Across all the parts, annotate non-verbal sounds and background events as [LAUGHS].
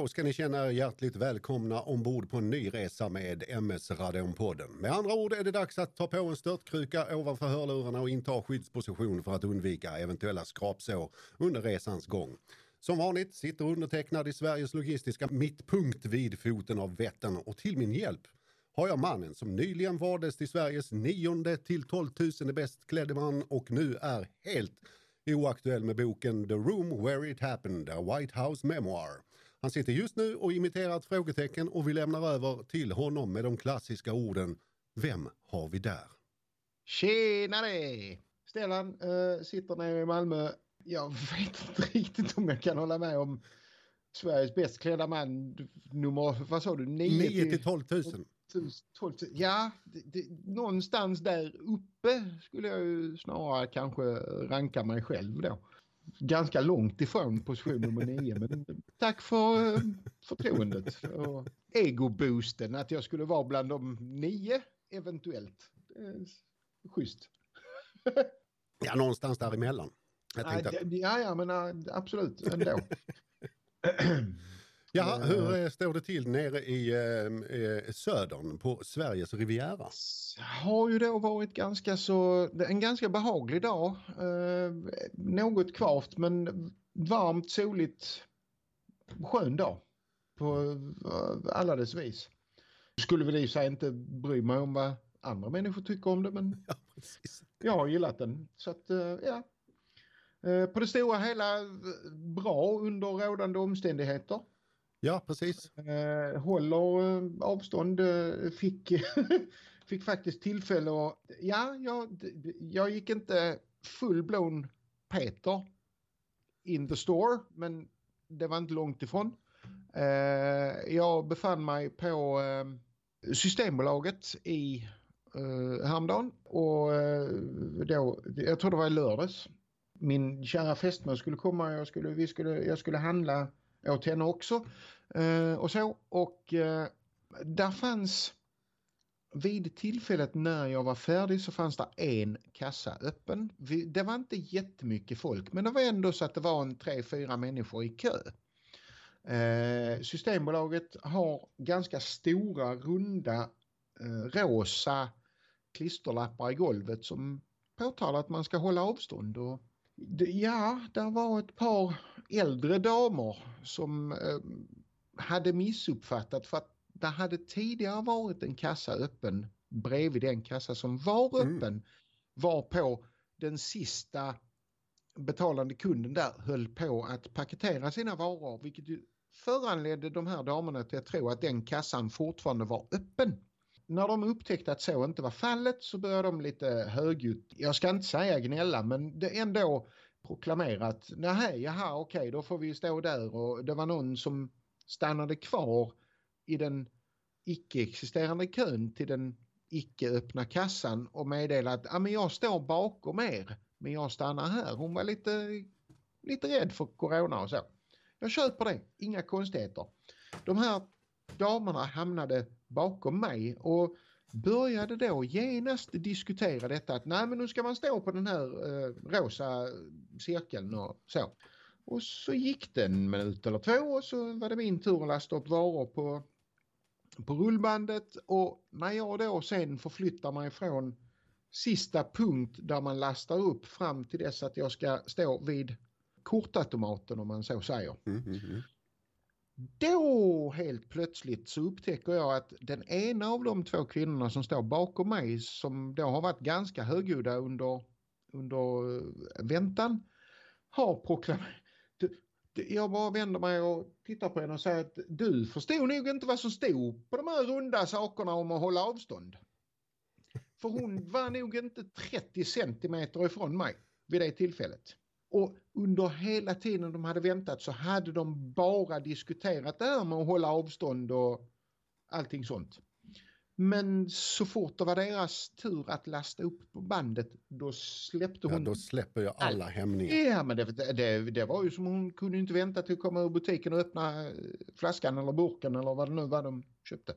Då ska ni känna er hjärtligt välkomna ombord på en ny resa med MS Radionpodden. Med andra ord är det dags att ta på en störtkruka ovanför hörlurarna och inta skyddsposition för att undvika eventuella skrapsår under resans gång. Som vanligt sitter undertecknad i Sveriges logistiska mittpunkt vid foten av Vättern och till min hjälp har jag mannen som nyligen valdes till Sveriges nionde till 12 000 bäst klädde man och nu är helt oaktuell med boken The Room Where It Happened, A White House Memoir. Han sitter just nu och imiterar ett frågetecken och vi lämnar över till honom med de klassiska orden Vem har vi där? Tjenare! Stellan äh, sitter nere i Malmö. Jag vet inte riktigt om jag kan hålla med om Sveriges bäst klädda man nummer, vad sa du? 9 till 12 000. 12 000. Ja, det, det, någonstans där uppe skulle jag ju snarare kanske ranka mig själv då ganska långt ifrån position nummer nio. Men tack för eh, förtroendet och egoboosten att jag skulle vara bland de nio eventuellt. Schysst. [LAUGHS] ja, någonstans däremellan. Jag ja, ja, men absolut ändå. [CLEARS THROAT] Ja, hur eh, står det till nere i eh, eh, södern på Sveriges riviera? Har ju då varit ganska så, en ganska behaglig dag. Eh, något kvavt men varmt, soligt, skön dag på eh, alla dess vis. Skulle väl i sig inte bry mig om vad andra människor tycker om det men [LAUGHS] ja, jag har gillat den. Så att eh, ja, på det stora hela bra under rådande omständigheter. Ja, precis. Eh, håller eh, avstånd. Eh, fick, [LAUGHS] fick faktiskt tillfälle att... Ja, jag, jag gick inte full-blown Peter in the store, men det var inte långt ifrån. Eh, jag befann mig på eh, Systembolaget i eh, häromdagen och eh, då, jag tror det var i lördags. Min kära fästmö skulle komma och jag skulle, vi skulle, jag skulle handla åt henne också. Eh, och så. Och eh, där fanns vid tillfället när jag var färdig så fanns det en kassa öppen. Det var inte jättemycket folk men det var ändå så att det var en tre, fyra människor i kö. Eh, Systembolaget har ganska stora runda eh, rosa klisterlappar i golvet som påtalar att man ska hålla avstånd och Ja, där var ett par äldre damer som eh, hade missuppfattat för att det hade tidigare varit en kassa öppen bredvid den kassa som var mm. öppen mm. var på den sista betalande kunden där höll på att paketera sina varor vilket föranledde de här damerna till att tro att den kassan fortfarande var öppen. När de upptäckte att så inte var fallet så började de lite högljutt, jag ska inte säga gnälla men det ändå proklamerat, nej jaha okej okay, då får vi stå där och det var någon som stannade kvar i den icke-existerande kön till den icke-öppna kassan och meddelade att ah, men jag står bakom er men jag stannar här. Hon var lite, lite rädd för corona och så. Jag köper det, inga konstigheter. De här damerna hamnade bakom mig och började då genast diskutera detta att nej men nu ska man stå på den här eh, rosa cirkeln och så. Och så gick det en minut eller två och så var det min tur att lasta upp varor på, på rullbandet och när jag då sen förflyttar mig från sista punkt där man lastar upp fram till dess att jag ska stå vid kortautomaten om man så säger. Mm, mm, mm. Då helt plötsligt så upptäcker jag att den ena av de två kvinnorna som står bakom mig som då har varit ganska högljudda under, under eh, väntan har proklamerat. Jag bara vänder mig och tittar på henne och säger att du förstod nog inte vad som stod på de här runda sakerna om att hålla avstånd. För hon var nog inte 30 centimeter ifrån mig vid det tillfället. Och under hela tiden de hade väntat så hade de bara diskuterat det här med att hålla avstånd och allting sånt. Men så fort det var deras tur att lasta upp på bandet då släppte hon... Ja, då släpper jag alla all... hämningar. Ja, men det, det, det, var ju som hon kunde inte vänta till att komma ur butiken och öppna flaskan eller burken eller vad det nu var de köpte.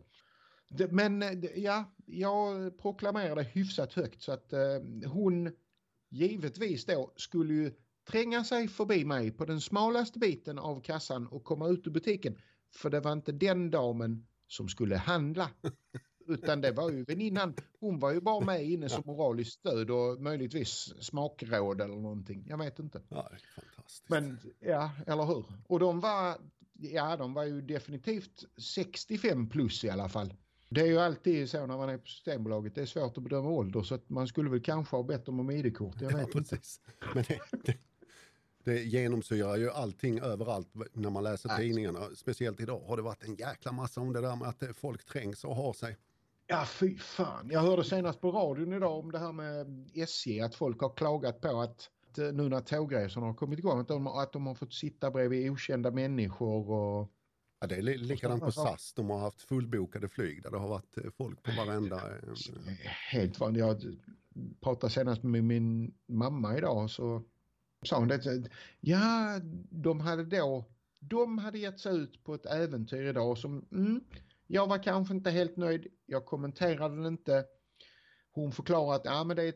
Det, men ja, jag proklamerade hyfsat högt så att eh, hon givetvis då skulle ju tränga sig förbi mig på den smalaste biten av kassan och komma ut ur butiken. För det var inte den damen som skulle handla. [LAUGHS] Utan det var ju väninnan. Hon var ju bara med inne som moraliskt stöd och möjligtvis smakråd eller någonting. Jag vet inte. Ja, fantastiskt. Men ja, eller hur? Och de var, ja de var ju definitivt 65 plus i alla fall. Det är ju alltid så när man är på Systembolaget, det är svårt att bedöma ålder så att man skulle väl kanske ha bett om ID-kort, jag vet ja, inte. Men det, det, det genomsyrar ju allting överallt när man läser Nej. tidningarna. Speciellt idag har det varit en jäkla massa om det där med att eh, folk trängs och har sig. Ja, fy fan. Jag hörde senast på radion idag om det här med SJ, att folk har klagat på att att nu när tågresorna har kommit igång, att de, att de har fått sitta bredvid okända människor och Ja, det är li- likadant på. SAS. De har haft fullbokade flyg där det har varit eh, folk på varenda... eh, helt vanligt. Jag pratade senast med min mamma idag så sa hon det. Ja, de hade då, de hade gett sig ut på ett äventyr idag som, mm, jag var kanske inte helt nöjd. Jag kommenterade det inte. Hon förklarade att ja, men det, är,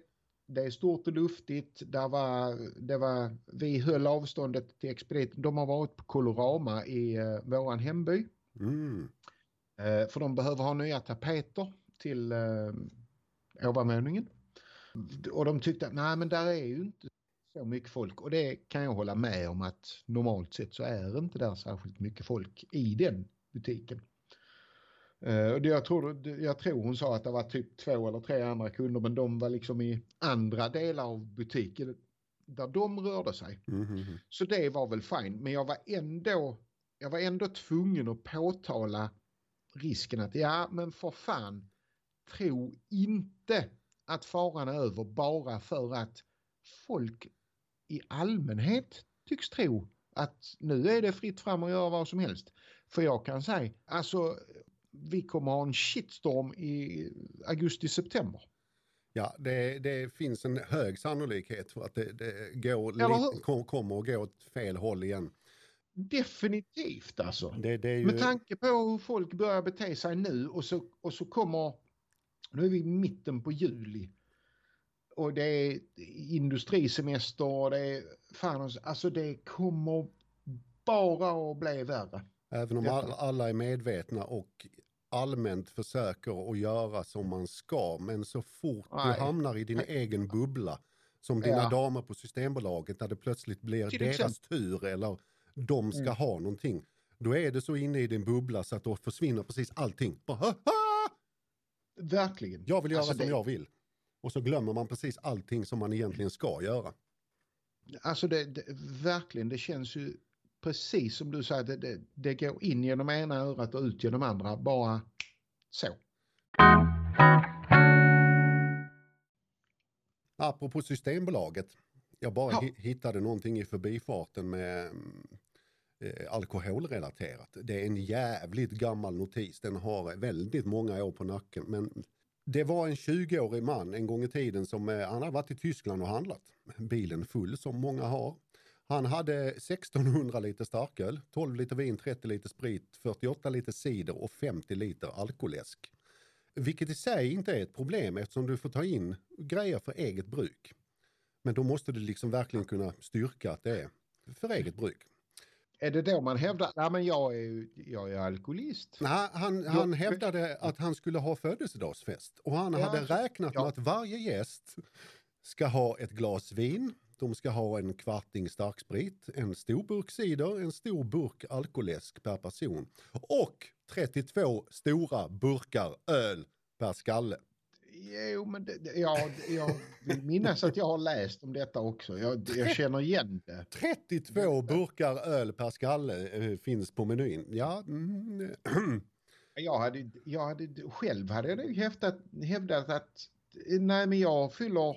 det är stort och luftigt. Där var, det var, vi höll avståndet till expediten. De har varit på Colorama i uh, våran hemby. Mm. Eh, för de behöver ha nya tapeter till eh, ovanvåningen. Och de tyckte att nej men där är ju inte så mycket folk och det kan jag hålla med om att normalt sett så är inte där särskilt mycket folk i den butiken. Eh, och det jag, tror, jag tror hon sa att det var typ två eller tre andra kunder men de var liksom i andra delar av butiken där de rörde sig. Mm. Så det var väl fine men jag var ändå, jag var ändå tvungen att påtala risken att ja men för fan tro inte att faran är över bara för att folk i allmänhet tycks tro att nu är det fritt fram att göra vad som helst. För jag kan säga, alltså vi kommer ha en shitstorm i augusti-september. Ja, det, det finns en hög sannolikhet för att det, det går, kommer att gå åt fel håll igen. Definitivt alltså. Det, det ju, Med tanke på hur folk börjar bete sig nu och så, och så kommer, nu är vi i mitten på juli och det är industrisemester och det är, fan alltså det kommer bara att bli värre. även om all, alla är medvetna och allmänt försöker att göra som man ska, men så fort du Nej. hamnar i din egen bubbla, som dina Ja. damer på Systembolaget, där det plötsligt blir Till deras exempel. tur eller de ska Mm. ha någonting, då är det så inne i din bubbla så att då försvinner precis allting. Bara, "Ah, ah! Verkligen. Jag vill göra Alltså, som det- jag vill. Och så glömmer man precis allting som man egentligen ska göra. Alltså det, det, verkligen, det känns ju precis som du säger, det, det, det går in genom ena örat och ut genom andra, bara så. Apropå Systembolaget. Jag bara Ja. hi- hittade någonting i förbifarten med eh, alkoholrelaterat. Det är en jävligt gammal notis. Den har väldigt många år på nacken. Men det var en 20-årig man en gång i tiden som eh, han hade varit i Tyskland och handlat. Bilen full som många har. Han hade 1600 liter starköl, 12 liter vin, 30 liter sprit, 48 liter cider och 50 liter alkoläsk. Vilket i sig inte är ett problem eftersom du får ta in grejer för eget bruk. Men då måste du liksom verkligen kunna styrka att det är för eget bruk. Är det då man hävdar, nej men jag är, jag är alkoholist. Nej, han, han hävdade att han skulle ha födelsedagsfest och han Ja, hade räknat ja. med att varje gäst ska ha ett glas vin, de ska ha en kvarting starksprit, en stor burk cider, en stor burk alkoläsk per person och 32 stora burkar öl per skalle. Jo, men det, ja, jag vill minnas att jag har läst om detta också. Jag, jag känner igen det. 32 burkar öl per skalle eh, finns på menyn. Ja, mm, Jag hade, jag hade, själv hade jag nog hävdat, hävdat att nej, men jag fyller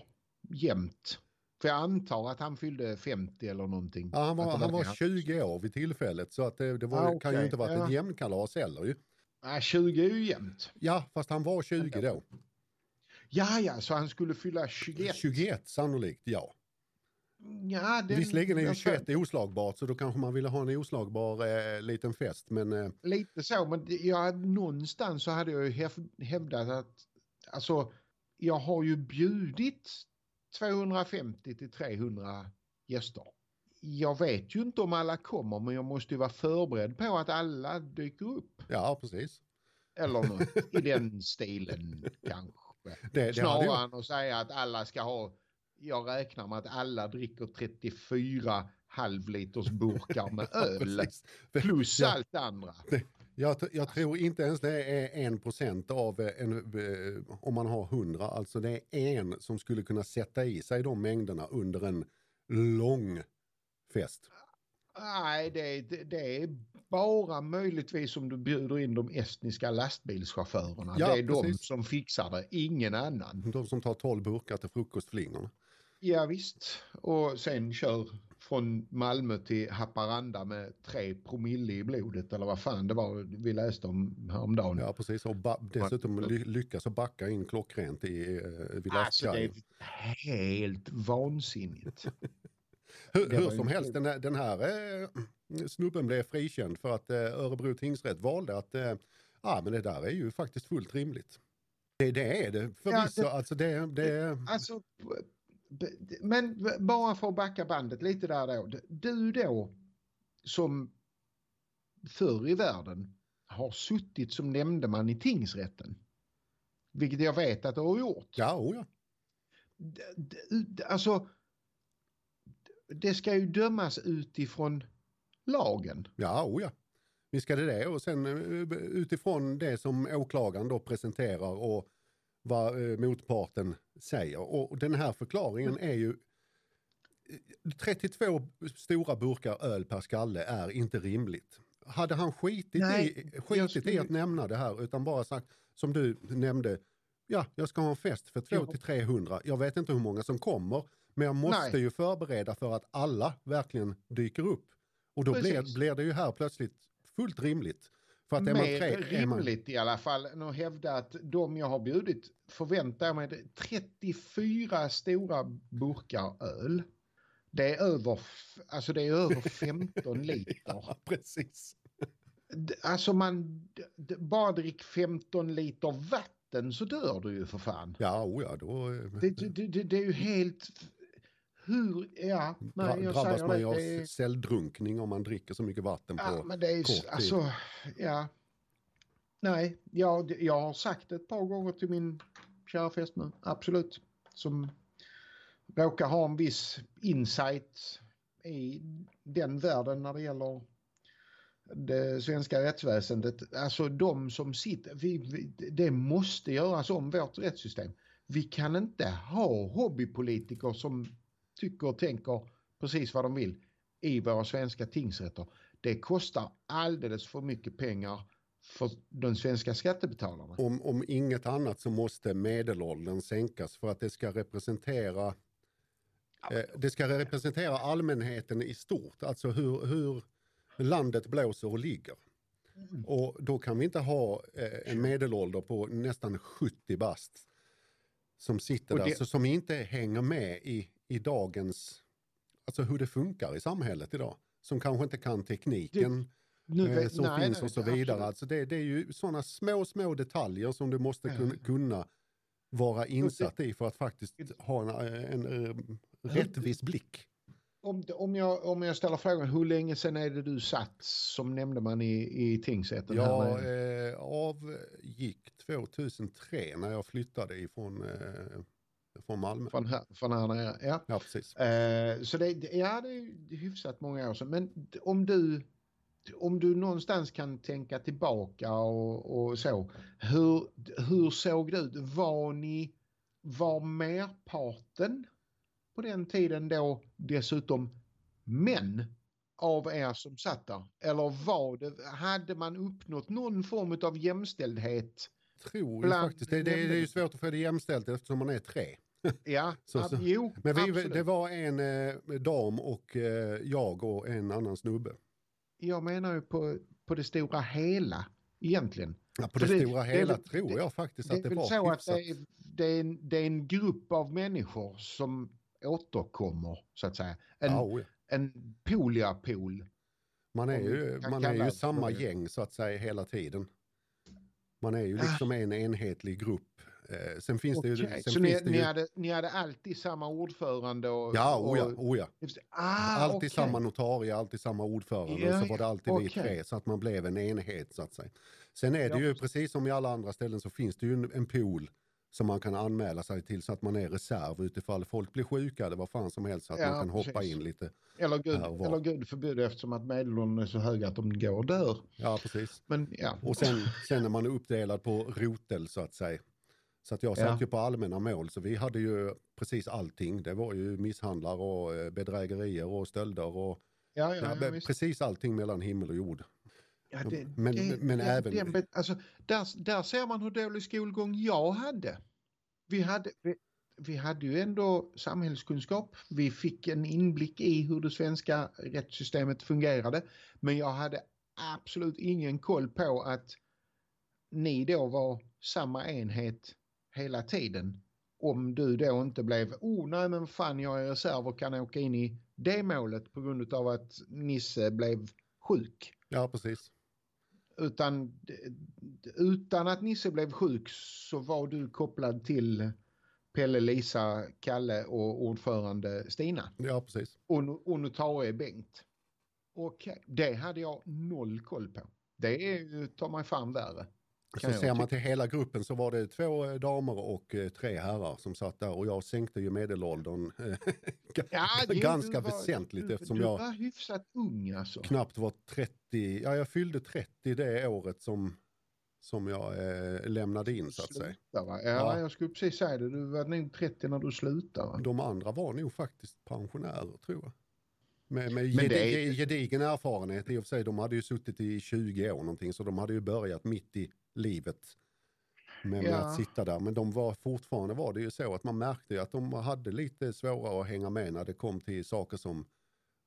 jämnt. För jag antar att han fyllde 50 eller någonting. ja, han, var, han var det. 20 år vid tillfället så att det, det var, Ah, kan ju inte varit ja. ett jämnkalas heller ju. Nej, 20 är ju jämnt. Ja, fast han var 20 då. Ja, ja, så han skulle fylla 21. 21 sannolikt, ja. Ja, den, Visserligen är ju den- 21 oslagbart så då kanske man ville ha en oslagbar eh, liten fest. Men eh, Lite så, men jag, någonstans så hade jag ju häv- hävdat att alltså, jag har ju bjudit 250 till 300 gäster. jag vet ju inte om alla kommer men jag måste ju vara förberedd på att alla dyker upp. Ja, precis. Eller något i [LAUGHS] den stilen kanske. Det, det Snarare hade än att säga att alla ska ha, jag räknar med att alla dricker 34 halvliters burkar [LAUGHS] med öl. Plus Ja. allt andra. Jag, jag tror inte ens det är en procent av eh, en, eh, om man har hundra. Alltså det är en som skulle kunna sätta i sig de mängderna under en lång fest. Nej, det, det, det är bara möjligtvis om du bjuder in de estniska lastbilschaufförerna. Ja, det är de precis. som fixar det, ingen annan. De som tar 12 burkar till frukostflingorna. Ja, visst. Och sen kör från Malmö till Haparanda med tre promille i blodet eller vad fan det var vi läste om häromdagen. Ja precis och dessutom ly- lyckas att backa in klockrent i, eh, vid Alltså det är helt vansinnigt. [LAUGHS] Hur, hur som helst, den här, den här eh, snubben blev frikänd för att eh, Örebro tingsrätt valde att eh, ah, men det där är ju faktiskt fullt rimligt. Det, det är det förvisso. det- alltså det, det, Alltså, men bara för att backa bandet lite där då. Du då som förr i världen har suttit som nämndeman i tingsrätten. Vilket jag vet att du har gjort. ja, oh ja. Alltså, det ska ju dömas utifrån lagen. Ja, oh ja. Vi ska det det och sen eh, utifrån det som åklagaren då presenterar och vad eh, motparten säger. Och den här förklaringen är ju eh, 32 stora burkar öl per skalle är inte rimligt. Hade han skitit, Nej, i, skitit i skulle- att nämna det här utan bara sagt som du nämnde, ja jag ska ha en fest för 2 Ja. till 300. Jag vet inte hur många som kommer men jag måste Nej. ju förbereda för att alla verkligen dyker upp. Och då blir, blir det ju här plötsligt fullt rimligt. För att Mer tre, är man, rimligt i alla fall att hävda att de jag har bjudit förväntar mig 34 stora burkar öl. Det är över, alltså det är över [LAUGHS] 15 liter. ja, precis. Alltså man, bara drick 15 liter vatten så dör du ju för fan. Ja, oh ja, då Det, det, det, det är ju helt, hur, ja, nej, dra, jag drabbas säger man det. ju av det är, celldrunkning om man dricker så mycket vatten på. Ja, men det är kort tid. alltså, ja. Nej, jag, jag har sagt ett par gånger till min kära fästmö, absolut, som råkar ha en viss insight i den världen när det gäller det svenska rättsväsendet. Alltså de som sitter, vi, vi, det måste göras om vårt rättssystem. Vi kan inte ha hobbypolitiker som tycker och tänker precis vad de vill i våra svenska tingsrätter. Det kostar alldeles för mycket pengar för de svenska skattebetalarna. Om, om inget annat så måste medelåldern sänkas för att det ska representera eh, det ska representera allmänheten i stort, alltså hur, hur landet blåser och ligger. Mm. Och då kan vi inte ha eh, en medelålder på nästan 70 bast som sitter Och där, det- så som inte hänger med i, i dagens, alltså hur det funkar i samhället idag. Som kanske inte kan tekniken Nu eh, som nej, finns nej, och så vidare. absolut. Alltså det, det är ju sådana små, små detaljer som du måste kunna, kunna vara insatt i för att faktiskt ha en, en, en rättvis blick. Om, om, jag, om jag ställer frågan, hur länge sedan är det du satt som nämndeman i, i tingsrätten? Jag eh, avgick 2003 när jag flyttade ifrån eh, från Malmö. Från här, från här nere? Ja. Ja, precis. Eh, så det, ja, det är hyfsat många år sedan. Men om du, om du någonstans kan tänka tillbaka och, och så. Hur, hur såg det ut? Var ni, var merparten på den tiden då dessutom män av er som satt där? Eller var det, hade man uppnått någon form av jämställdhet? Tror Bland faktiskt, det, det, det är ju svårt att få det jämställt eftersom man är tre. Ja, [LAUGHS] Så- så- jo, Men vi, det var en eh, dam och eh, jag och en annan snubbe. Jag menar ju på, på det stora hela egentligen. Ja, på det, det- stora det hela väl- tror det- jag faktiskt Det att det var så att hyfsat. det är, det, är en, det är en grupp av människor som återkommer så att säga. En, Ja, oh ja. en poliapool. Man är ju, man är ju det samma det. gäng så att säga hela tiden. Man är ju Ah. liksom en enhetlig grupp sen finns det ju... Sen Så ni, ni, ju hade, ni hade alltid samma ordförande? Och, ja, och, oja, oja. Ah, alltid okej. samma notarie, alltid samma ordförande Ja, och så var det alltid vi okej. tre så att man blev en enhet så att säga. Sen är det ju precis. som i alla andra ställen så finns det ju en, en pool som man kan anmäla sig till så att man är reserv utifall folk blir sjuka eller vad fan som helst så att Ja, man kan hoppa precis. in lite. Eller gud, eller gud förbjude eftersom att medelåldern är så hög att de går och dör. Ja, precis. Men ja. Och sen, sen är man uppdelad på rotel så att säga. Så att jag satt Ja. ju på allmänna mål så vi hade ju precis allting. Det var ju misshandlar och eh, bedrägerier och stölder och Ja, ja, ja, precis allting mellan himmel och jord. Ja, det, Men- det, men det, även- Den, alltså, där, där ser man hur dålig skolgång jag hade. Vi hade, vi, vi hade ju ändå samhällskunskap. Vi fick en inblick i hur det svenska rättssystemet fungerade. Men jag hade absolut ingen koll på att ni då var samma enhet hela tiden. Om du då inte blev, oh nej men fan jag är reserv och kan åka in i det målet på grund av att Nisse blev sjuk. Ja, precis. Utan, utan att Nisse blev sjuk så var du kopplad till Pelle, Lisa, Kalle och ordförande Stina. Ja, precis. Och, och notarie Bengt. Okej, det hade jag noll koll på. Det är ju, ta mig fan värre. Så ser man till hela gruppen så var det två eh, damer och eh, tre herrar som satt där och jag sänkte ju medelåldern eh, [LAUGHS] Ja, ganska var- väsentligt du, eftersom du jag var hyfsat ung alltså. knappt var 30, ja jag fyllde 30 det året som, som jag eh, lämnade in så att säga. Ja, Ja. jag skulle precis säga det. Du var nog 30 när du slutade. Va? De andra var nog faktiskt pensionärer tror jag. Med, med Men det gedigen erfarenhet i och för sig, de hade ju suttit i 20 år någonting så de hade ju börjat mitt i livet med, Ja. att sitta där. Men de var fortfarande var det ju så att man märkte ju att de hade lite svårare att hänga med när det kom till saker som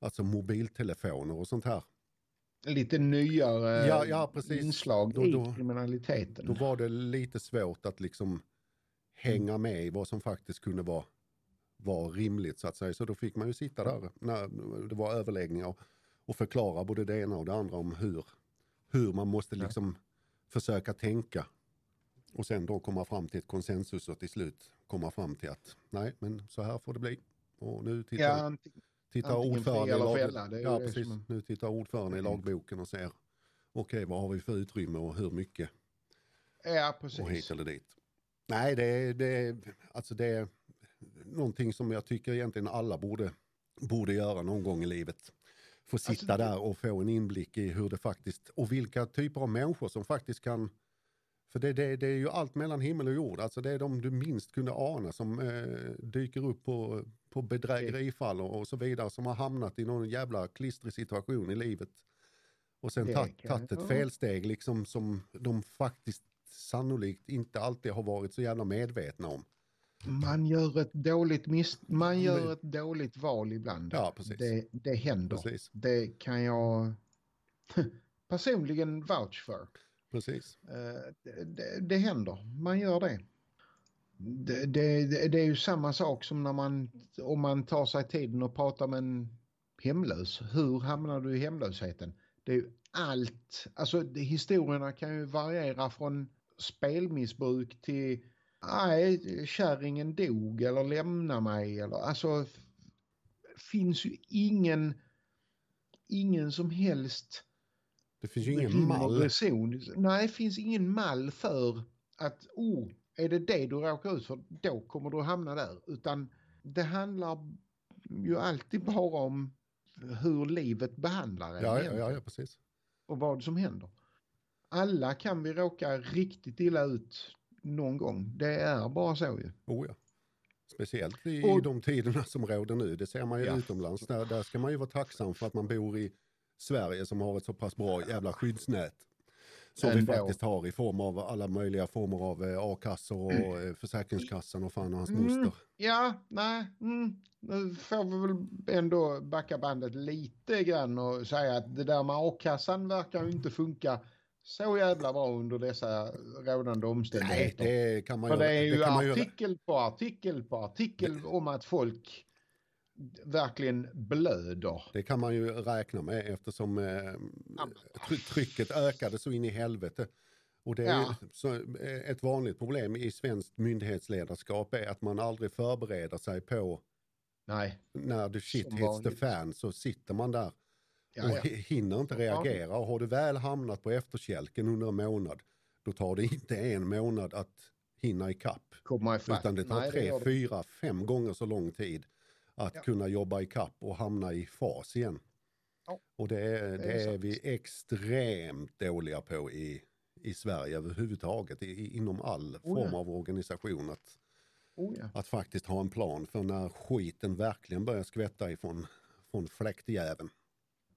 alltså mobiltelefoner och sånt här. Lite nyare Ja, ja, inslag Då- i då- kriminaliteten. Då var det lite svårt att liksom hänga med i vad som faktiskt kunde vara, vara rimligt så att säga. Så då fick man ju sitta där när det var överläggningar och förklara både det ena och det andra om hur, hur man måste liksom försöka tänka. Och sen då komma fram till ett konsensus och till slut komma fram till att nej men så här får det bli. Och nu tittar, ja, tittar fria i lag... fälla, ja, precis. Nu tittar i lagboken och ser okej vad har vi för utrymme och hur mycket ja, och hit precis. eller dit. Nej, det är, det, är, alltså det är någonting som jag tycker egentligen alla borde, borde göra någon gång i livet. Få sitta Alltså, där och få en inblick i hur det faktiskt, och vilka typer av människor som faktiskt kan, för det, det, det är ju allt mellan himmel och jord, alltså det är de du minst kunde ana som eh, dyker upp på, på bedrägerifall och, och så vidare som har hamnat i någon jävla klistrig situation i livet. Och sen tagit ett felsteg liksom som de faktiskt sannolikt inte alltid har varit så jävla medvetna om. Man gör ett dåligt miss... Man gör ett dåligt val ibland. Ja, precis. Det, det händer. Precis, Det kan jag [LAUGHS] personligen vouch för. precis. Eh, Det, det, det händer, man gör det. Det, det. det- är ju samma sak som när man, om man tar sig tiden och pratar med en hemlös. Hur hamnar du i hemlösheten? Det är ju allt, alltså historierna kan ju variera från spelmissbruk till nej, kärringen dog eller lämna mig eller alltså finns ju ingen, ingen som helst Det finns ju ingen mall. reson. Nej, det finns ingen mall för att oh, är det det du råkar ut för, då kommer du hamna där. Utan det handlar ju alltid bara om hur livet behandlar en Ja, ja, ja, precis. och vad som händer. Alla kan vi råka riktigt illa ut någon gång. Det är bara så ju. Oh, ja. Speciellt i Och- de tiderna som råder nu. Det ser man ju Ja. utomlands. Där, där ska man ju vara tacksam för att man bor i Sverige som har ett så pass bra jävla skyddsnät. Som vi faktiskt har i form av alla möjliga former av eh, a-kassor och eh, Försäkringskassan och fan och hans Mm. moster. Ja, nej, mm, nu får vi väl ändå backa bandet lite grann och säga att det där med a-kassan verkar ju inte funka så jävla bra under dessa rådande Nej, omständigheter. det kan man För ju... det är ju kan man ju artikel på artikel på artikel om att folk verkligen blöder. Det kan man ju räkna med eftersom eh, try- trycket ökade så in i helvete. Och det är ja. så, eh, ett vanligt problem i svenskt myndighetsledarskap är att man aldrig förbereder sig på Nej. när the shit hits the fan så sitter man där ja, och ja. hinner inte reagera. Och har du väl hamnat på efterkälken under en månad då tar det [LAUGHS] inte en månad att hinna ikapp. Komma Utan det tar Nej, tre, det fyra, fem gånger så lång tid att ja. kunna jobba ikapp och hamna i fas igen. Och det, är, det, är, är vi extremt dåliga på i, i Sverige överhuvudtaget, i, inom all oh, form av organisation. Att, oh, att faktiskt ha en plan för när skiten verkligen börjar skvätta ifrån från fläktjäveln.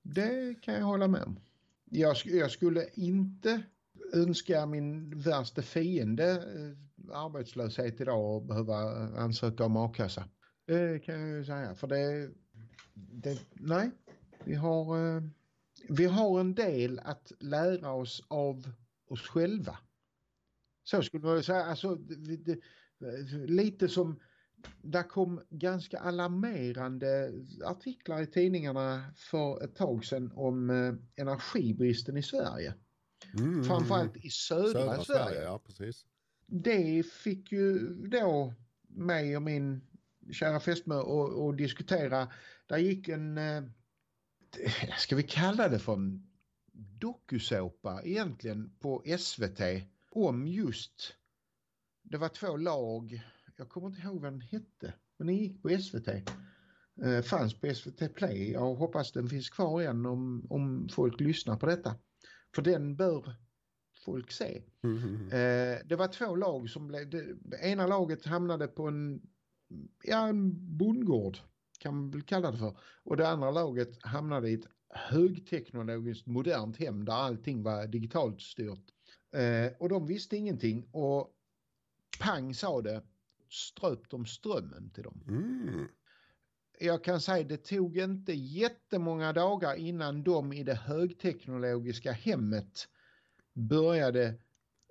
Det kan jag hålla med om. Jag, jag skulle inte önska min värsta fiende eh, arbetslöshet idag och behöva ansöka om a-kassa. Det kan jag ju säga. För det, det nej, vi har, eh, vi har en del att lära oss av oss själva. Så skulle man säga. Alltså, det, lite som där kom ganska alarmerande artiklar i tidningarna för ett tag sedan om eh, energibristen i Sverige. Mm. Framförallt i södra, södra Sverige. Sverige. Ja, precis. Det fick ju då mig och min kära fästmö och, och diskutera. Där gick en, eh, ska vi kalla det för en dokusåpa egentligen på SVT om just, det var två lag, jag kommer inte ihåg vad den hette, men den gick på SVT. Eh, fanns på SVT Play. Jag hoppas den finns kvar igen om, om folk lyssnar på detta. För den bör folk se. Mm, mm, mm. Eh, det var två lag som blev, det, ena laget hamnade på en, ja en bondgård kan man väl kalla det för. Och det andra laget hamnade i ett högteknologiskt modernt hem där allting var digitalt styrt. Eh, och de visste ingenting och pang sa det, ströp de strömmen till dem. Mm. Jag kan säga det tog inte jättemånga dagar innan de i det högteknologiska hemmet började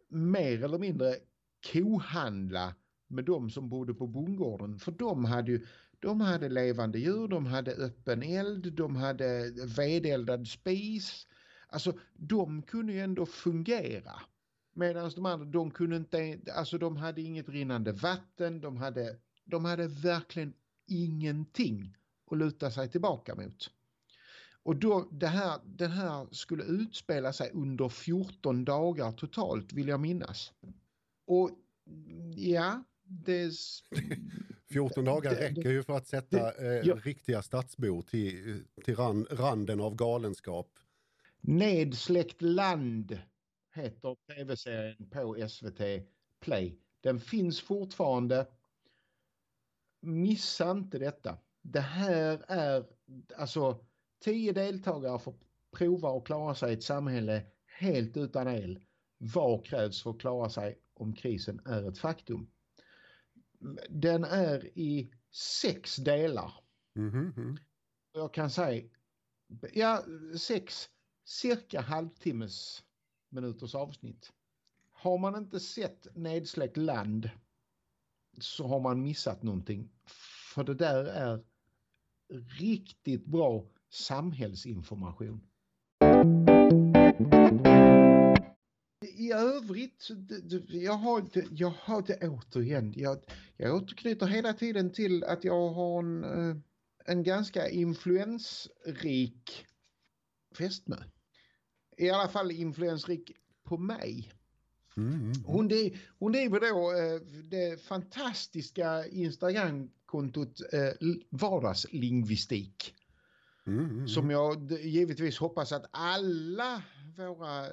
mer eller mindre kohandla med de som bodde på bondgården. För de hade ju de hade levande djur, de hade öppen eld, de hade vedeldad spis. Alltså de kunde ju ändå fungera. Medan de andra, de kunde inte, alltså de hade inget rinnande vatten, de hade, de hade verkligen ingenting att luta sig tillbaka mot. Och då, det här, den här skulle utspela sig under 14 dagar totalt vill jag minnas. Och ja, det... 14 [LAUGHS] dagar det, räcker ju för att sätta det, eh, ja. riktiga stadsbor till, till ran, randen av galenskap. Nedsläckt land heter tv-serien på SVT Play. Den finns fortfarande. Missa inte detta. Det här är alltså tio deltagare får prova att klara sig i ett samhälle helt utan el. Vad krävs för att klara sig om krisen är ett faktum? Den är i sex delar. Mm -hmm. Jag kan säga, ja, sex cirka halvtimmes minuters avsnitt. Har man inte sett Nedsläckt land så har man missat någonting. För det där är riktigt bra samhällsinformation i övrigt, jag har, jag har det återigen, jag, jag återknyter hela tiden till att jag har en, eh, en ganska influensrik fästmö. I alla fall influensrik på mig. Mm, mm, mm. Hon, hon driver då eh, det fantastiska Instagramkontot eh, Vardagslingvistik. Mm, mm, som jag givetvis hoppas att alla våra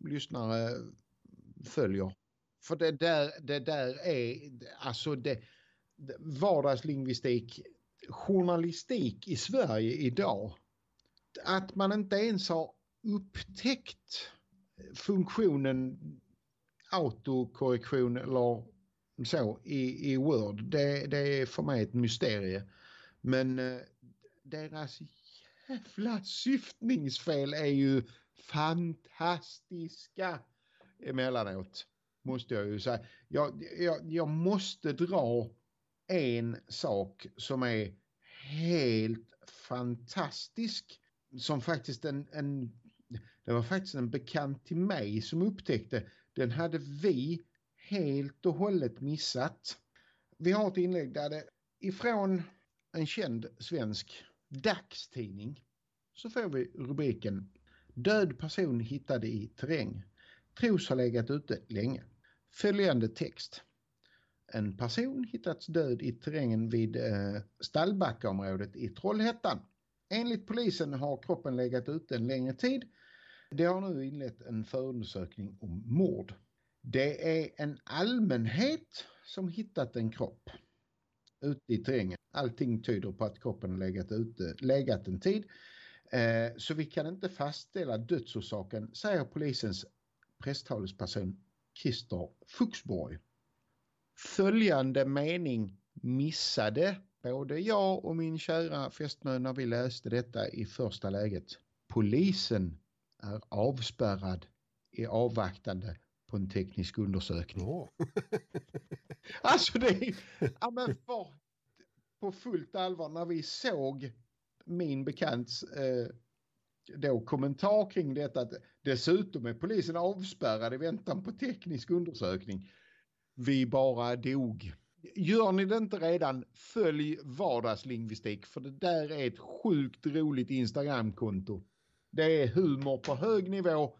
lyssnare följer. För det där, det där är, alltså det, vardagslingvistik, journalistik i Sverige idag. Att man inte ens har upptäckt funktionen autokorrektion eller så i, i Word, det, det är för mig ett mysterie. Men eh, deras jävla syftningsfel är ju fantastiska emellanåt. Måste jag ju säga. Jag, jag, jag måste dra en sak som är helt fantastisk. Som faktiskt en, en det var faktiskt en bekant till mig som upptäckte. Den hade vi helt och hållet missat. Vi har ett inlägg där det ifrån en känd svensk dagstidning så får vi rubriken Död person hittade i terräng. Tros ha legat ute länge. Följande text. En person hittats död i terrängen vid eh, Stallbackaområdet i Trollhättan. Enligt polisen har kroppen legat ute en längre tid. Det har nu inlett en förundersökning om mord. Det är en allmänhet som hittat en kropp ute i terrängen. Allting tyder på att kroppen har legat, ute, legat en tid. Eh, så vi kan inte fastställa dödsorsaken, säger polisens presstalesperson Christer Fuxborg. Följande mening missade både jag och min kära fästmö när vi läste detta i första läget. Polisen är avspärrad i avvaktande på en teknisk undersökning. Oh. [LAUGHS] alltså det är, ja men för, på fullt allvar när vi såg min bekants eh, då kommentar kring detta att dessutom är polisen avspärrad i väntan på teknisk undersökning. Vi bara dog. Gör ni det inte redan, följ vardagslingvistik för det där är ett sjukt roligt Instagramkonto. Det är humor på hög nivå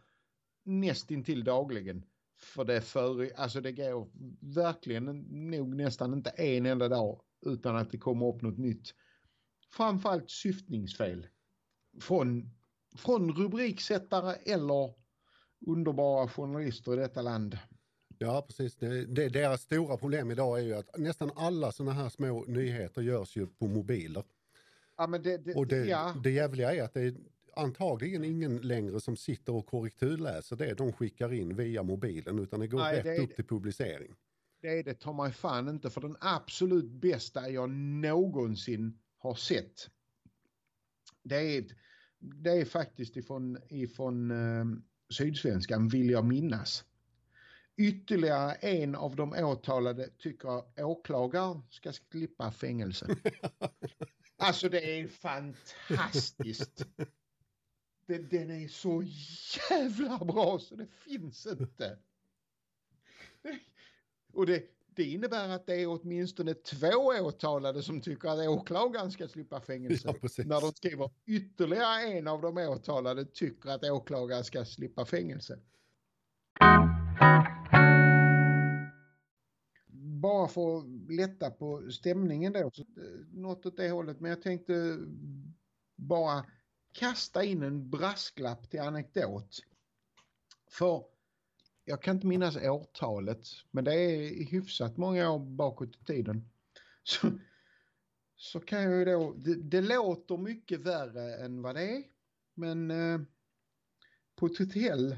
nästintill dagligen. För det, för, alltså det går verkligen nog nästan inte en enda dag utan att det kommer upp något nytt. Framförallt syftningsfel. Från, från rubriksättare eller underbara journalister i detta land. Ja, precis. Det, det, deras stora problem idag är ju att nästan alla sådana här små nyheter görs ju på mobiler. Ja, det, det, och det, ja. det jävliga är att det är antagligen ingen längre som sitter och korrekturläser det de skickar in via mobilen utan det går Nej, rätt det upp det. till publicering. Det är det ta mig fan inte för den absolut bästa jag någonsin har sett. Det är, det är faktiskt ifrån, ifrån eh, Sydsvenskan vill jag minnas. Ytterligare en av de åtalade tycker åklagaren ska slippa fängelse. [LAUGHS] Alltså det är fantastiskt. Det, den är så jävla bra så det finns inte. Och det, det innebär att det är åtminstone två åtalade som tycker att åklagaren ska slippa fängelse. Ja, när de skriver ytterligare en av de åtalade tycker att åklagaren ska slippa fängelse. Bara för att lätta på stämningen då, så, eh, något åt det hållet, men jag tänkte bara kasta in en brasklapp till anekdot. För jag kan inte minnas årtalet, men det är hyfsat många år bakåt i tiden. Så, så kan jag ju då, det, det låter mycket värre än vad det är, men eh, på ett hotell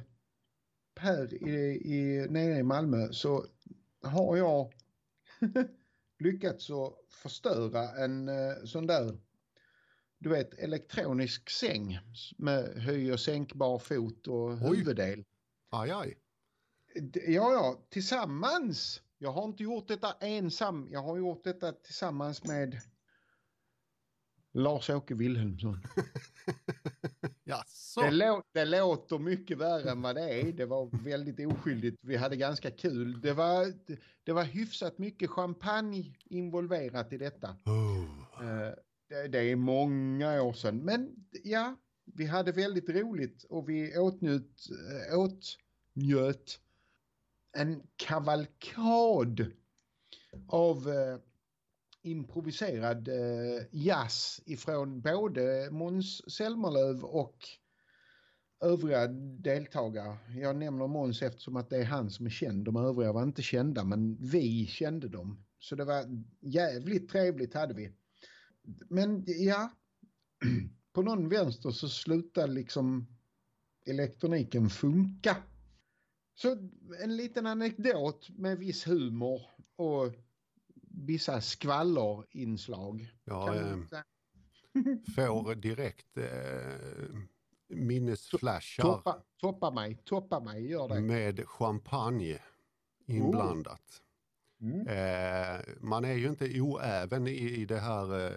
här i, i, nere i Malmö så har jag [LAUGHS] lyckats att förstöra en eh, sån där du vet elektronisk säng med höj och sänkbar fot och Oj. huvuddel. Aj, aj. Ja, ja, tillsammans. Jag har inte gjort detta ensam. Jag har gjort detta tillsammans med Lars-Åke Wilhelmsson. [LAUGHS] Jaså? Det, lå- det låter mycket värre än vad det är. Det var väldigt oskyldigt. Vi hade ganska kul. Det var, det var hyfsat mycket champagne involverat i detta. Oh. Det, det är många år sedan. Men ja, vi hade väldigt roligt och vi åtnjöt, eh, åtnjöt en kavalkad av eh, improviserad eh, jazz ifrån både Måns Zelmerlöw och övriga deltagare. Jag nämner Måns eftersom att det är han som är känd. De övriga var inte kända men vi kände dem. Så det var jävligt trevligt hade vi. Men ja, [CLEARS THROAT] på någon vänster så slutade liksom elektroniken funka. Så en liten anekdot med viss humor och vissa skvallerinslag. Ja, eh, [LAUGHS] får direkt eh, minnesflashar Toppa, toppa mig, toppa mig, gör det. med champagne inblandat. Mm. Eh, man är ju inte oäven i, i det här eh,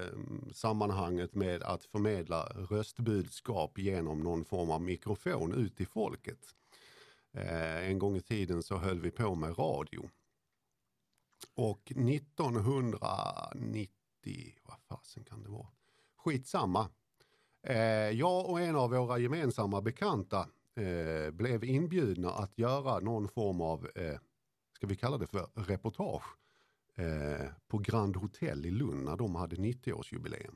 sammanhanget med att förmedla röstbudskap genom någon form av mikrofon ut till folket. Eh, en gång i tiden så höll vi på med radio. Och 1990, vad fasen kan det vara? Skitsamma. Eh, jag och en av våra gemensamma bekanta eh, blev inbjudna att göra någon form av, eh, ska vi kalla det för reportage, eh, på Grand Hotel i Lund när de hade 90-årsjubileum.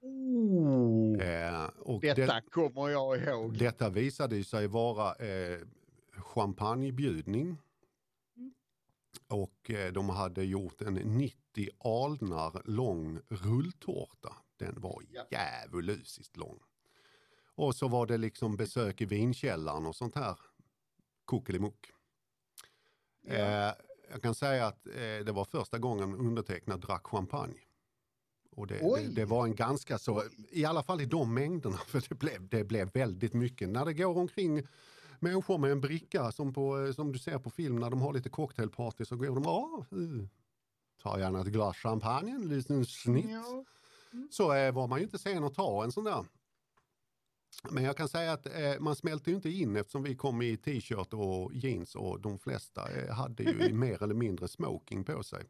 Oh, Eh, och detta det, kommer jag ihåg. detta visade sig vara eh, champagnebjudning. Och eh, de hade gjort en 90 alnar lång rulltårta. Den var Ja. djävulusiskt lång. Och så var det liksom besök i vinkällaren och sånt här kuckelimuck. Eh, jag kan säga att eh, det var första gången undertecknad drack champagne. Och det, det, det var en ganska så, i alla fall i de mängderna, [LAUGHS] för det blev, det blev väldigt mycket. När det går omkring människor med en bricka som, på, eh, som du ser på film när de har lite cocktailparty så går de, ja, uh, ta gärna ett glas champagne, en liten snitt. Ja. Så eh, var man ju inte sen att ta en sån där. Men jag kan säga att eh, man smälter ju inte in eftersom vi kom i t-shirt och jeans och de flesta eh, hade ju [LAUGHS] mer eller mindre smoking på sig.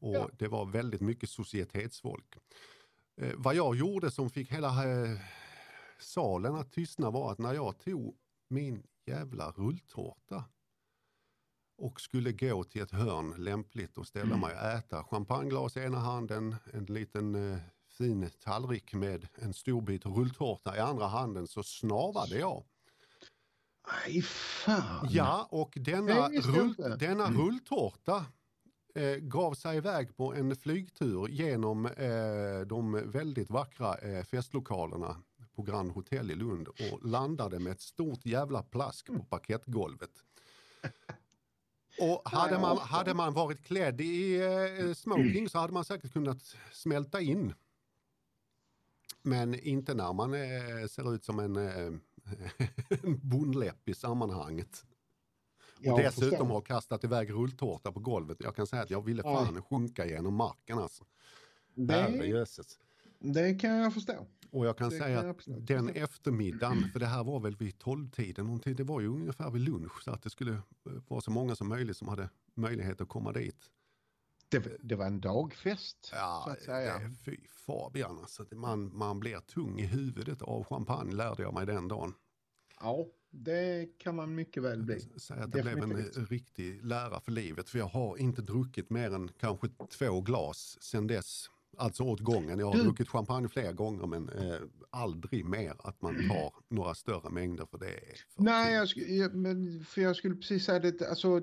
Och Ja. det var väldigt mycket societetsfolk. Eh, vad jag gjorde som fick hela eh, salen att tystna var att när jag tog min jävla rulltårta och skulle gå till ett hörn lämpligt och ställa mig och äta. Champagneglas i ena handen, en liten eh, fin tallrik med en stor bit rulltårta i andra handen så snavade jag. Aj fan. Ja, och denna, rull, denna rulltårta eh, gav sig iväg på en flygtur genom eh, de väldigt vackra eh, festlokalerna på Grand Hotel i Lund och landade med ett stort jävla plask på parkettgolvet. Och [LAUGHS] hade man, hade man varit klädd i eh, smoking så hade man säkert kunnat smälta in. Men inte när man eh, ser ut som en, eh, [LAUGHS] en bondläpp i sammanhanget. Jag Och dessutom förstår. har kastat iväg rulltårta på golvet. Jag kan säga att jag ville fan sjunka genom marken alltså. Det, det kan jag förstå. Och jag kan Det säga kan att den eftermiddagen, för det här var väl vid tolvtiden, någonting, det var ju ungefär vid lunch så att det skulle eh, vara så många som möjligt som hade möjlighet att komma dit. Det, det var en dagfest. så Ja, att säga. det, fy Fabian alltså. Man, man blir tung i huvudet av champagne lärde jag mig den dagen. Ja, det kan man mycket väl bli. Säga att det blev en riktig lära för livet. För jag har inte druckit mer än kanske två glas sen dess. Alltså åt gången. Jag har Du- druckit champagne flera gånger men eh, aldrig mer att man tar några större mängder för det för Nej, jag, jag, men, för jag skulle precis säga det. Alltså,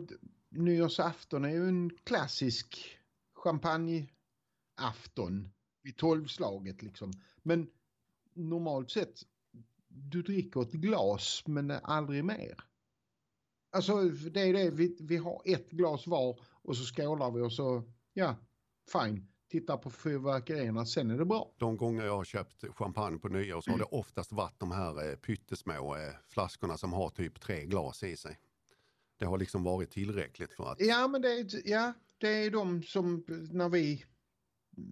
nyårsafton är ju en klassisk champagneafton vid tolvslaget liksom. Men normalt sett, du dricker ett glas men aldrig mer. Alltså det är det, vi, vi har ett glas var och så skålar vi och så, ja, fine. Tittar på fyrverkerierna, sen är det bra. De gånger jag har köpt champagne på nyår så har det oftast varit de här eh, pyttesmå eh, flaskorna som har typ tre glas i sig. Det har liksom varit tillräckligt för att Ja, men det är, ja, det är de som när vi,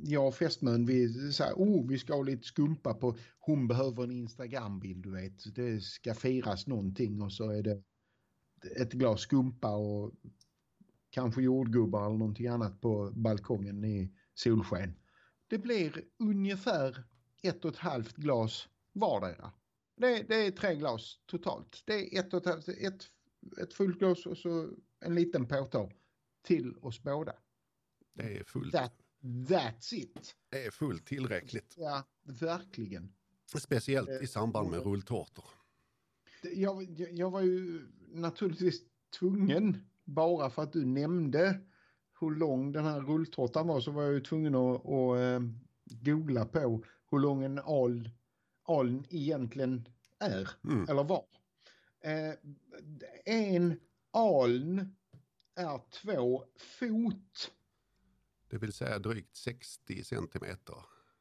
jag och fästmön, vi säger oh, vi ska ha lite skumpa på, hon behöver en Instagram-bild, du vet. Det ska firas någonting och så är det ett glas skumpa och kanske jordgubbar eller någonting annat på balkongen i solsken. Det blir ungefär ett och ett halvt glas vardera. Det, det är tre glas totalt. Det är ett och ett halvt, ett, ett fullt glas och så en liten påtå till oss båda. det är fullt, That, that's it. det är fullt tillräckligt. Ja, verkligen. Speciellt Eh, i samband med rulltårtor. Jag, jag var ju naturligtvis tvungen, bara för att du nämnde hur lång den här rulltårtan var, så var jag ju tvungen att, att eh, googla på hur lång en al, aln egentligen är, Mm. eller var. Eh, en aln är två fot. Det vill säga drygt 60 centimeter.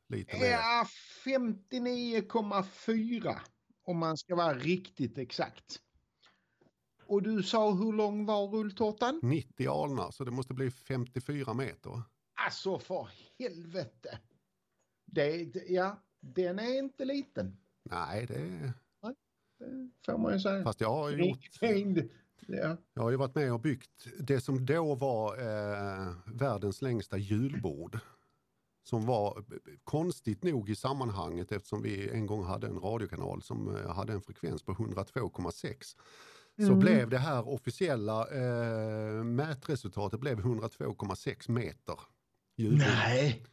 Lite mer. Ja, 59,4 om man ska vara riktigt exakt. Och du sa hur lång var rulltårtan? 90 alnar, så det måste bli 54 meter. Alltså för helvete. Det, ja, den är inte liten. Nej, det... Det får man ju säga. Fast jag har ju gjort... Ja. Jag har ju varit med och byggt det som då var eh, världens längsta julbord. Som var konstigt nog i sammanhanget eftersom vi en gång hade en radiokanal som eh, hade en frekvens på 102,6. Så Mm. blev det här officiella eh, mätresultatet blev 102,6 meter julbord. Nej.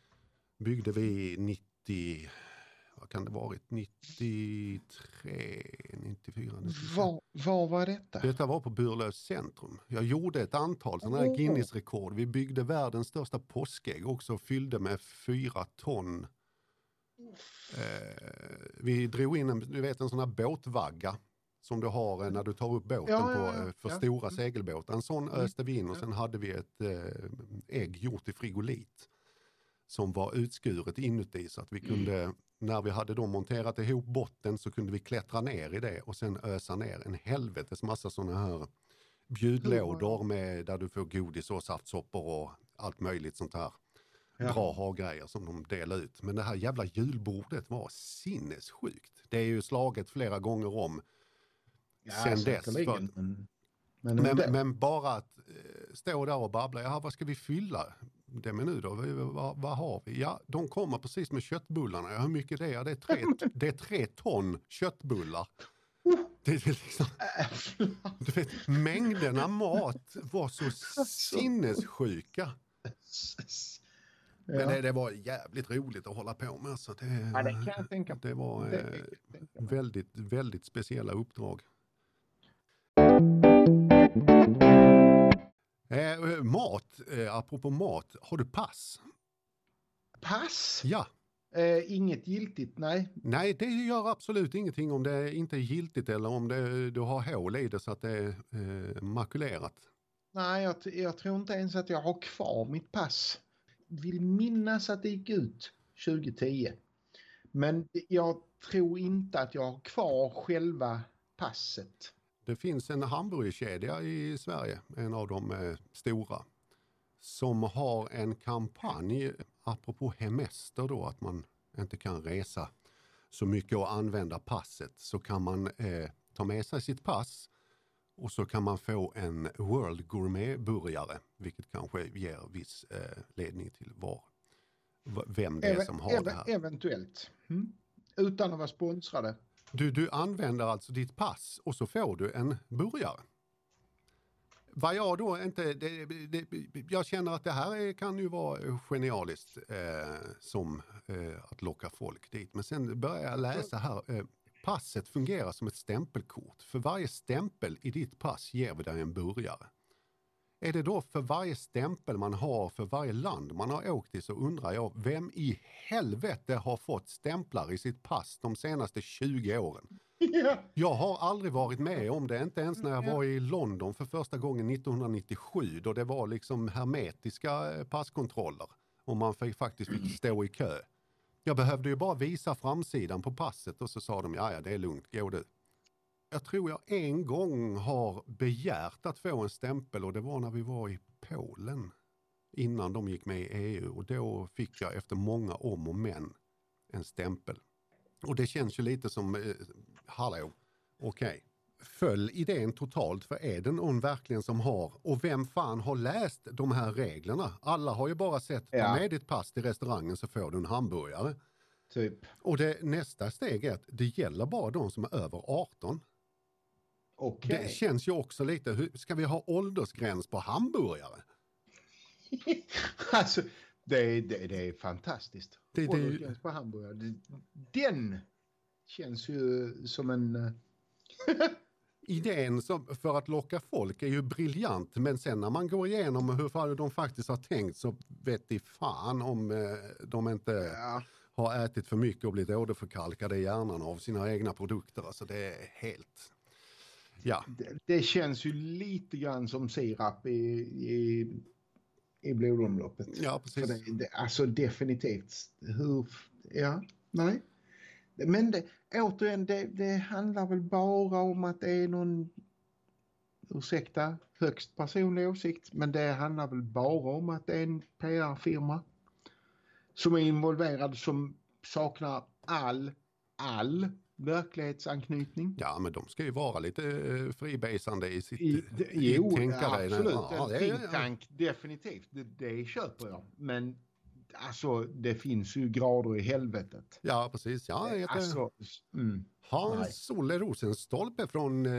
Byggde vi 90, vad kan det varit, 93, 94, 95. Var, var var detta? Detta var på Burlövs centrum. Jag gjorde ett antal sådana här. Guinness-rekord. Vi byggde världens största påskägg också fyllde med fyra ton. Eh, vi drog in en, du vet en sån här båtvagga som du har eh, när du tar upp båten Ja, ja, på, ja, eh, för stora Mm. segelbåtar. En sån Mm. öste vi in och sen hade vi ett eh, ägg gjort i frigolit som var utskuret inuti så att vi kunde, när vi hade då monterat ihop botten så kunde vi klättra ner i det och sen ösa ner en helvetes massa sådana här bjudlådor med där du får godis och saftsoppor och allt möjligt sånt här Ja. bra ha-grejer som de delar ut. Men det här jävla julbordet var sinnessjukt. Det är ju slaget flera gånger om. Ja, sen dess, för- Men, men, men bara att eh, stå där och babbla, ja vad ska vi fylla det med nu då? Vad, vad har vi? Ja, de kommer precis med köttbullarna. Ja, hur mycket det är? Det är tre, det är tre ton köttbullar. Det är liksom, du vet, mängderna mat var så sinnessjuka. Men det, det var jävligt roligt att hålla på med. Så det, ja, det kan jag tänka mig. det var Det eh, väldigt, väldigt speciella uppdrag. Eh, mat, eh, apropå mat, har du pass? Pass? Ja. Eh, inget giltigt, nej. Nej, det gör absolut ingenting om det inte är giltigt eller om det, du har hål i det så att det är eh, makulerat. Nej, jag, jag tror inte ens att jag har kvar mitt pass. Vill minnas att det gick ut 2010. Men jag tror inte att jag har kvar själva passet. Det finns en hamburgerkedja i Sverige, en av de eh, stora, som har en kampanj, apropå hemester då, att man inte kan resa så mycket och använda passet, så kan man eh, ta med sig sitt pass och så kan man få en World Gourmet-burgare, vilket kanske ger viss eh, ledning till var, vem det är som har det här. Eventuellt. Mm. Utan att vara sponsrade. Du, du använder alltså ditt pass och så får du en burgare. Vad jag då inte, det, det, jag känner att det här är, kan ju vara genialiskt eh, som eh, att locka folk dit. Men sen börjar jag läsa här, eh, passet fungerar som ett stämpelkort. För varje stämpel i ditt pass ger vi dig en burgare. Är det då för varje stämpel man har för varje land man har åkt till så undrar jag, vem i helvete har fått stämplar i sitt pass de senaste 20 åren? ja. Jag har aldrig varit med om det, inte ens när jag var i London för första gången 1997 då det var liksom hermetiska eh, passkontroller och man fick, faktiskt fick stå i kö. Jag behövde ju bara visa framsidan på passet och så sa de, ja ja det är lugnt, gå du. Jag tror jag en gång har begärt att få en stämpel och det var när vi var i Polen innan de gick med i EU och då fick jag efter många om och men en stämpel. Och det känns ju lite som, eh, hallå, okej. Föll idén totalt för är det någon verkligen som har, och vem fan har läst de här reglerna? Alla har ju bara sett, ta Ja. med ditt pass till restaurangen så får du en hamburgare. Typ. Och det, nästa steg är att det gäller bara de som är över 18. Okej. Det känns ju också lite, hur, ska vi ha åldersgräns på hamburgare? [LAUGHS] alltså, det, är- det, det är fantastiskt. Det- det- Åldersgräns på hamburgare. Den känns ju som en... eh, [LAUGHS] Idén som, för att locka folk är ju briljant men sen när man går igenom hur de faktiskt har tänkt så vet de fan om eh, de inte Ja. har ätit för mycket och blivit åderförkalkade i hjärnan av sina egna produkter. Alltså det är helt... Ja, Det, det känns ju lite grann som sirap i, i, i blodomloppet. ja precis. det, det, alltså definitivt. Hur... Ja, nej. Men det, återigen, det, det handlar väl bara om att det är någon ursäkta, högst personlig åsikt, men det handlar väl bara om att det är en PR-firma som är involverad som saknar all, all verklighetsanknytning. Ja, men de ska ju vara lite uh, fribasande i sitt I, det, jo, absolut. Ja, en think definitivt. Det, det köper jag. Men alltså, det finns ju grader i helvetet. Ja, precis. Ja, jag heter Alltså, mm. Hans-Olle Rosenstolpe från eh,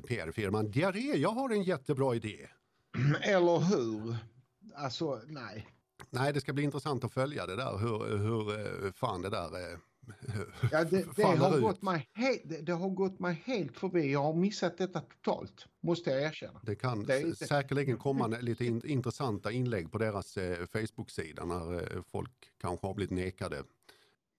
PR-firman Diarré. Jag har en jättebra idé. [CLEARS THROAT] Eller hur? Alltså, nej. Nej, det ska bli intressant att följa det där, hur, hur eh, fan det där eh, [LAUGHS] Ja, det, det, har ut. gått mig he- det, det har gått mig helt förbi. Jag har missat detta totalt, måste jag erkänna. Det kan Det inte- säkerligen komma lite in, intressanta inlägg på deras eh, Facebook-sida när eh, folk kanske har blivit nekade.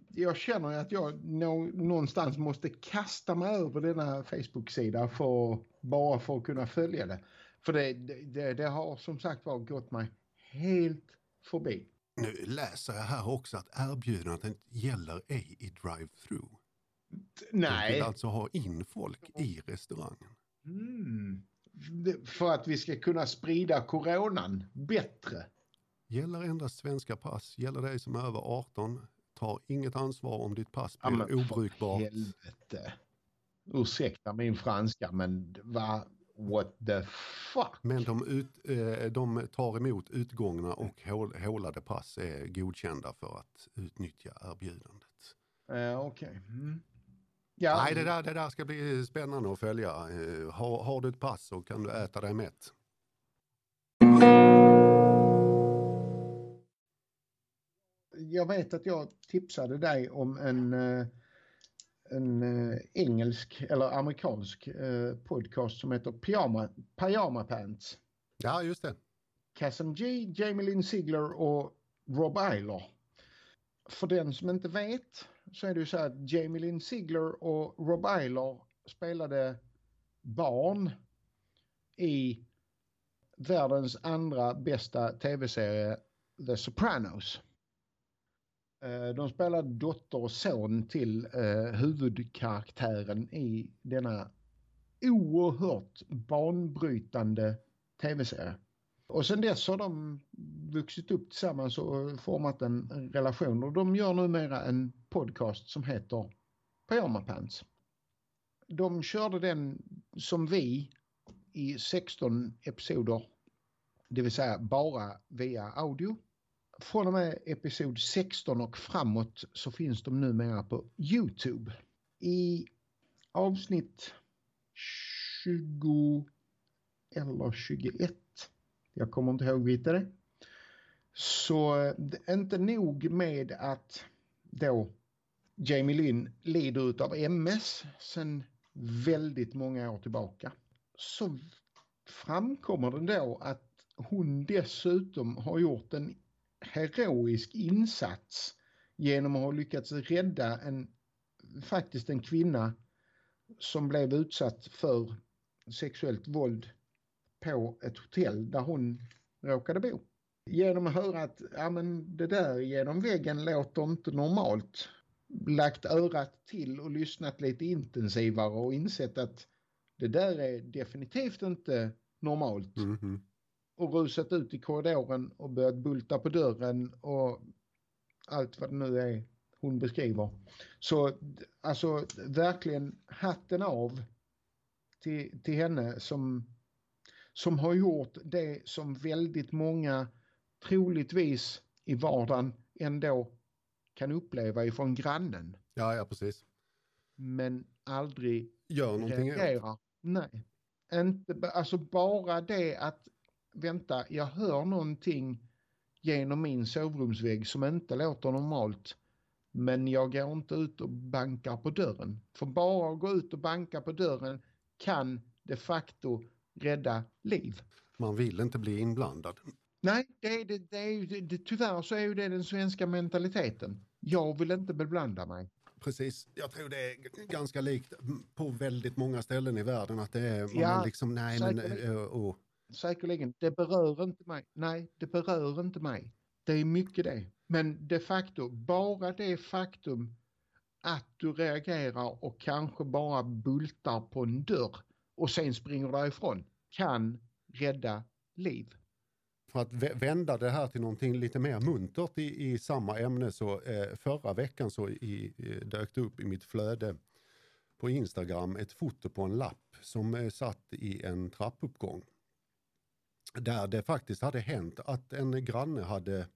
Jag känner att jag nå, någonstans måste kasta mig över denna Facebook-sida för, bara för att kunna följa det. För det, det, det, det har som sagt var gått mig helt förbi. Nu läser jag här också att erbjudandet gäller ej i drive-through. De Nej. vill alltså ha in folk i restaurangen. Mm. För att vi ska kunna sprida coronan bättre. Gäller endast svenska pass, gäller dig som är över 18, tar inget ansvar om ditt pass Ja, blir för obrukbart. Helvete. Ursäkta min franska men vad, what the fuck? Men de, ut, eh, de tar emot utgångna och hål, hålade pass är godkända för att utnyttja erbjudandet. Uh, Okej. Mm. Ja, Nej, det där, det där ska bli spännande att följa. Eh, har, har du ett pass så kan du äta dig mätt. jag vet att jag tipsade dig om en, eh, en eh, engelsk eller amerikansk eh, podcast som heter Pyjama, Pyjama Pants. Ja, just det. Kasim G, Jamie Lynn Sigler och Rob Eiler. För den som inte vet så är det ju så att Jamie Lynn Sigler och Rob Eiler spelade barn i världens andra bästa tv-serie The Sopranos. Eh, de spelar dotter och son till eh, huvudkaraktären i denna oerhört banbrytande tv-serie. Och sen dess har de vuxit upp tillsammans och format en en relation och de gör numera en podcast som heter Pyjama Pants. De körde den som vi i 16 episoder, det vill säga bara via audio. Från och med episod 16 och framåt så finns de numera på Youtube. I avsnitt 20 eller 21 jag kommer inte ihåg vilket det. Så eh, det är inte nog med att då Jamie Lynn lider av MS sedan väldigt många år tillbaka. Så framkommer det då att hon dessutom har gjort en heroisk insats genom att ha lyckats rädda en, faktiskt en kvinna som blev utsatt för sexuellt våld på ett hotell där hon råkade bo. Genom att höra att ja, men det där genom väggen låter inte normalt. Lagt örat till och lyssnat lite intensivare och insett att det där är definitivt inte normalt. Mhm. Och rusat ut i korridoren och börjat bulta på dörren och allt vad det nu är hon beskriver. Så alltså verkligen hatten av till, till henne som som har gjort det som väldigt många troligtvis i vardagen ändå kan uppleva ifrån grannen. Ja, ja, precis. Men aldrig Gör någonting åt. reagerar. Nej. Inte, alltså bara det att vänta, jag hör någonting genom min sovrumsvägg som inte låter normalt. Men jag går inte ut och bankar på dörren. För bara att gå ut och banka på dörren kan de facto rädda liv. Man vill inte bli inblandad. Nej, det, är- det, det det, tyvärr så är ju det den svenska mentaliteten. Jag vill inte beblanda mig. Precis, jag tror det är ganska likt på väldigt många ställen i världen att det är Ja, man liksom, nej men, eh, och, Säkerligen, det berör inte mig. Nej, det berör inte mig. Det är mycket det. Men de facto, bara det faktum att du reagerar och kanske bara bultar på en dörr och sen springer därifrån kan rädda liv. För att vända det här till någonting lite mer muntert i, i samma ämne så eh, förra veckan så i, dök det upp i mitt flöde på Instagram ett foto på en lapp som eh, satt i en trappuppgång. Där det faktiskt hade hänt att en granne hade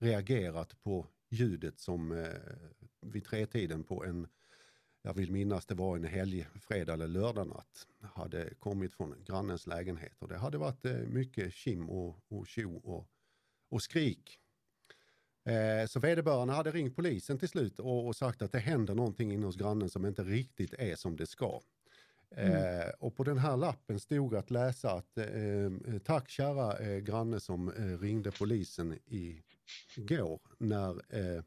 reagerat på ljudet som eh, vid tretiden på en, jag vill minnas det var en helg, fredag eller lördag natt, hade kommit från grannens lägenhet. Och det hade varit eh, mycket kim och, och tjo och, och skrik. Eh, så vederbörande hade ringt polisen till slut och, och, sagt att det händer någonting inne hos grannen som inte riktigt är som det ska. Mm. Eh, och på den här lappen stod att läsa att eh, eh tack kära eh, granne som eh, ringde polisen i går när, eh,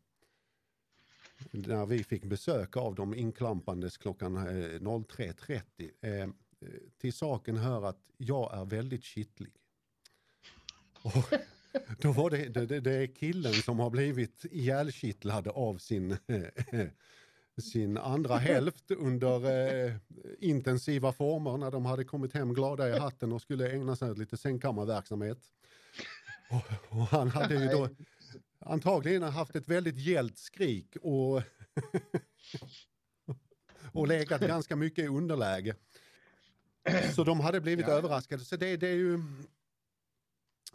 när vi fick besök av dem inklampandes klockan eh, 03.30. Eh, eh, till saken hör att jag är väldigt kittlig. Och, [LAUGHS] då var det, det, det är killen som har blivit ihjälkittlad av sin sin andra [LAUGHS] hälft under eh, intensiva former när de hade kommit hem glada i hatten och skulle ägna sig åt lite sängkammarverksamhet. Och, och han hade ju då [LAUGHS] antagligen haft ett väldigt gällt skrik och, [LAUGHS] och legat ganska mycket i underläge. Så de hade blivit ja. överraskade. Så det, det är ju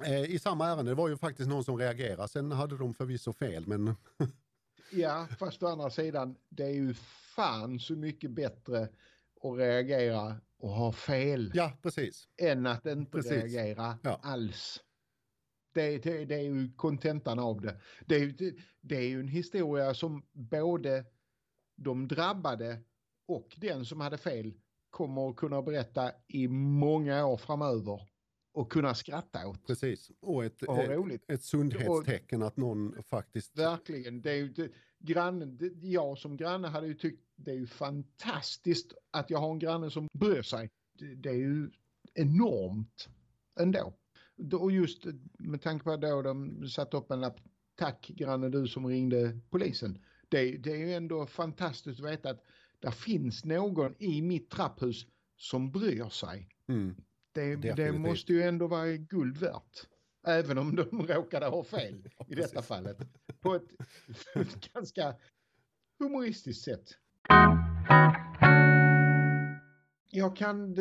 eh, i samma ärende, det var ju faktiskt någon som reagerade. Sen hade de förvisso fel, men Ja, fast å andra sidan, det är ju fan så mycket bättre att reagera och ha fel. Ja, precis. Än att inte precis. reagera ja. alls. Det, det, det, är ju kontentan av det. Det är, det, det är ju en historia som både de drabbade och den som hade fel kommer att kunna berätta i många år framöver och kunna skratta åt. Precis, och ett, och ett, ett sundhetstecken att någon faktiskt... Verkligen, det är ju, det, grannen, det, jag som granne hade ju tyckt det är ju fantastiskt att jag har en granne som bryr sig. Det, det är ju enormt ändå. Och just med tanke på att då de satte upp en lapp, tack granne du som ringde polisen. Det, det är ju ändå fantastiskt att veta att det finns någon i mitt trapphus som bryr sig. Mm. Det, det, måste ju ändå vara guld värt. Även om de [LAUGHS] råkade ha fel [LAUGHS] ja, i detta fallet. På ett, ett [LAUGHS] ganska humoristiskt sätt. Jag kan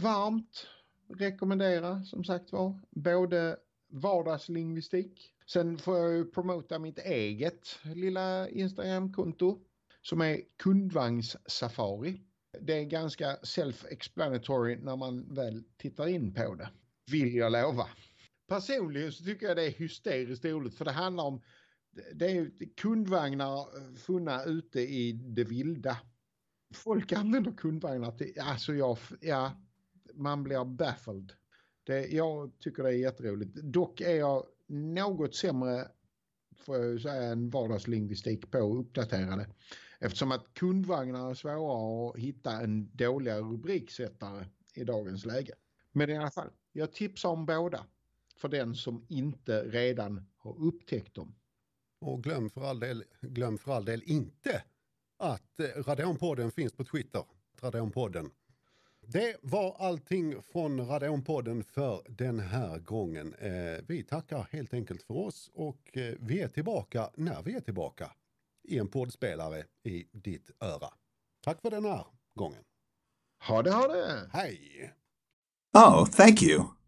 varmt rekommendera som sagt var både vardagslingvistik. Sen får jag ju promota mitt eget lilla Instagramkonto som är kundvagnssafari det är ganska self-explanatory när man väl tittar in på det. Vill jag lova. Personligen så tycker jag det är hysteriskt roligt för det handlar om det är kundvagnar funna ute i det vilda. Folk använder kundvagnar till, alltså jag, ja, man blir baffled. Det, jag tycker det är jätteroligt. Dock är jag något sämre, får jag säga, än vardagslingvistik på att uppdatera det. Eftersom att kundvagnar är svårare att hitta en dåligare rubriksättare i dagens läge. Men i alla fall, jag tipsar om båda för den som inte redan har upptäckt dem. Och glöm för all del, glöm för all del inte att eh, Radonpodden finns på Twitter. Radonpodden. Det var allting från Radonpodden för den här gången. Eh, vi tackar helt enkelt för oss och eh, vi är tillbaka när vi är tillbaka i en poddspelare i ditt öra. Tack för den här gången. Ha det, ha det! Hej! Oh, thank you.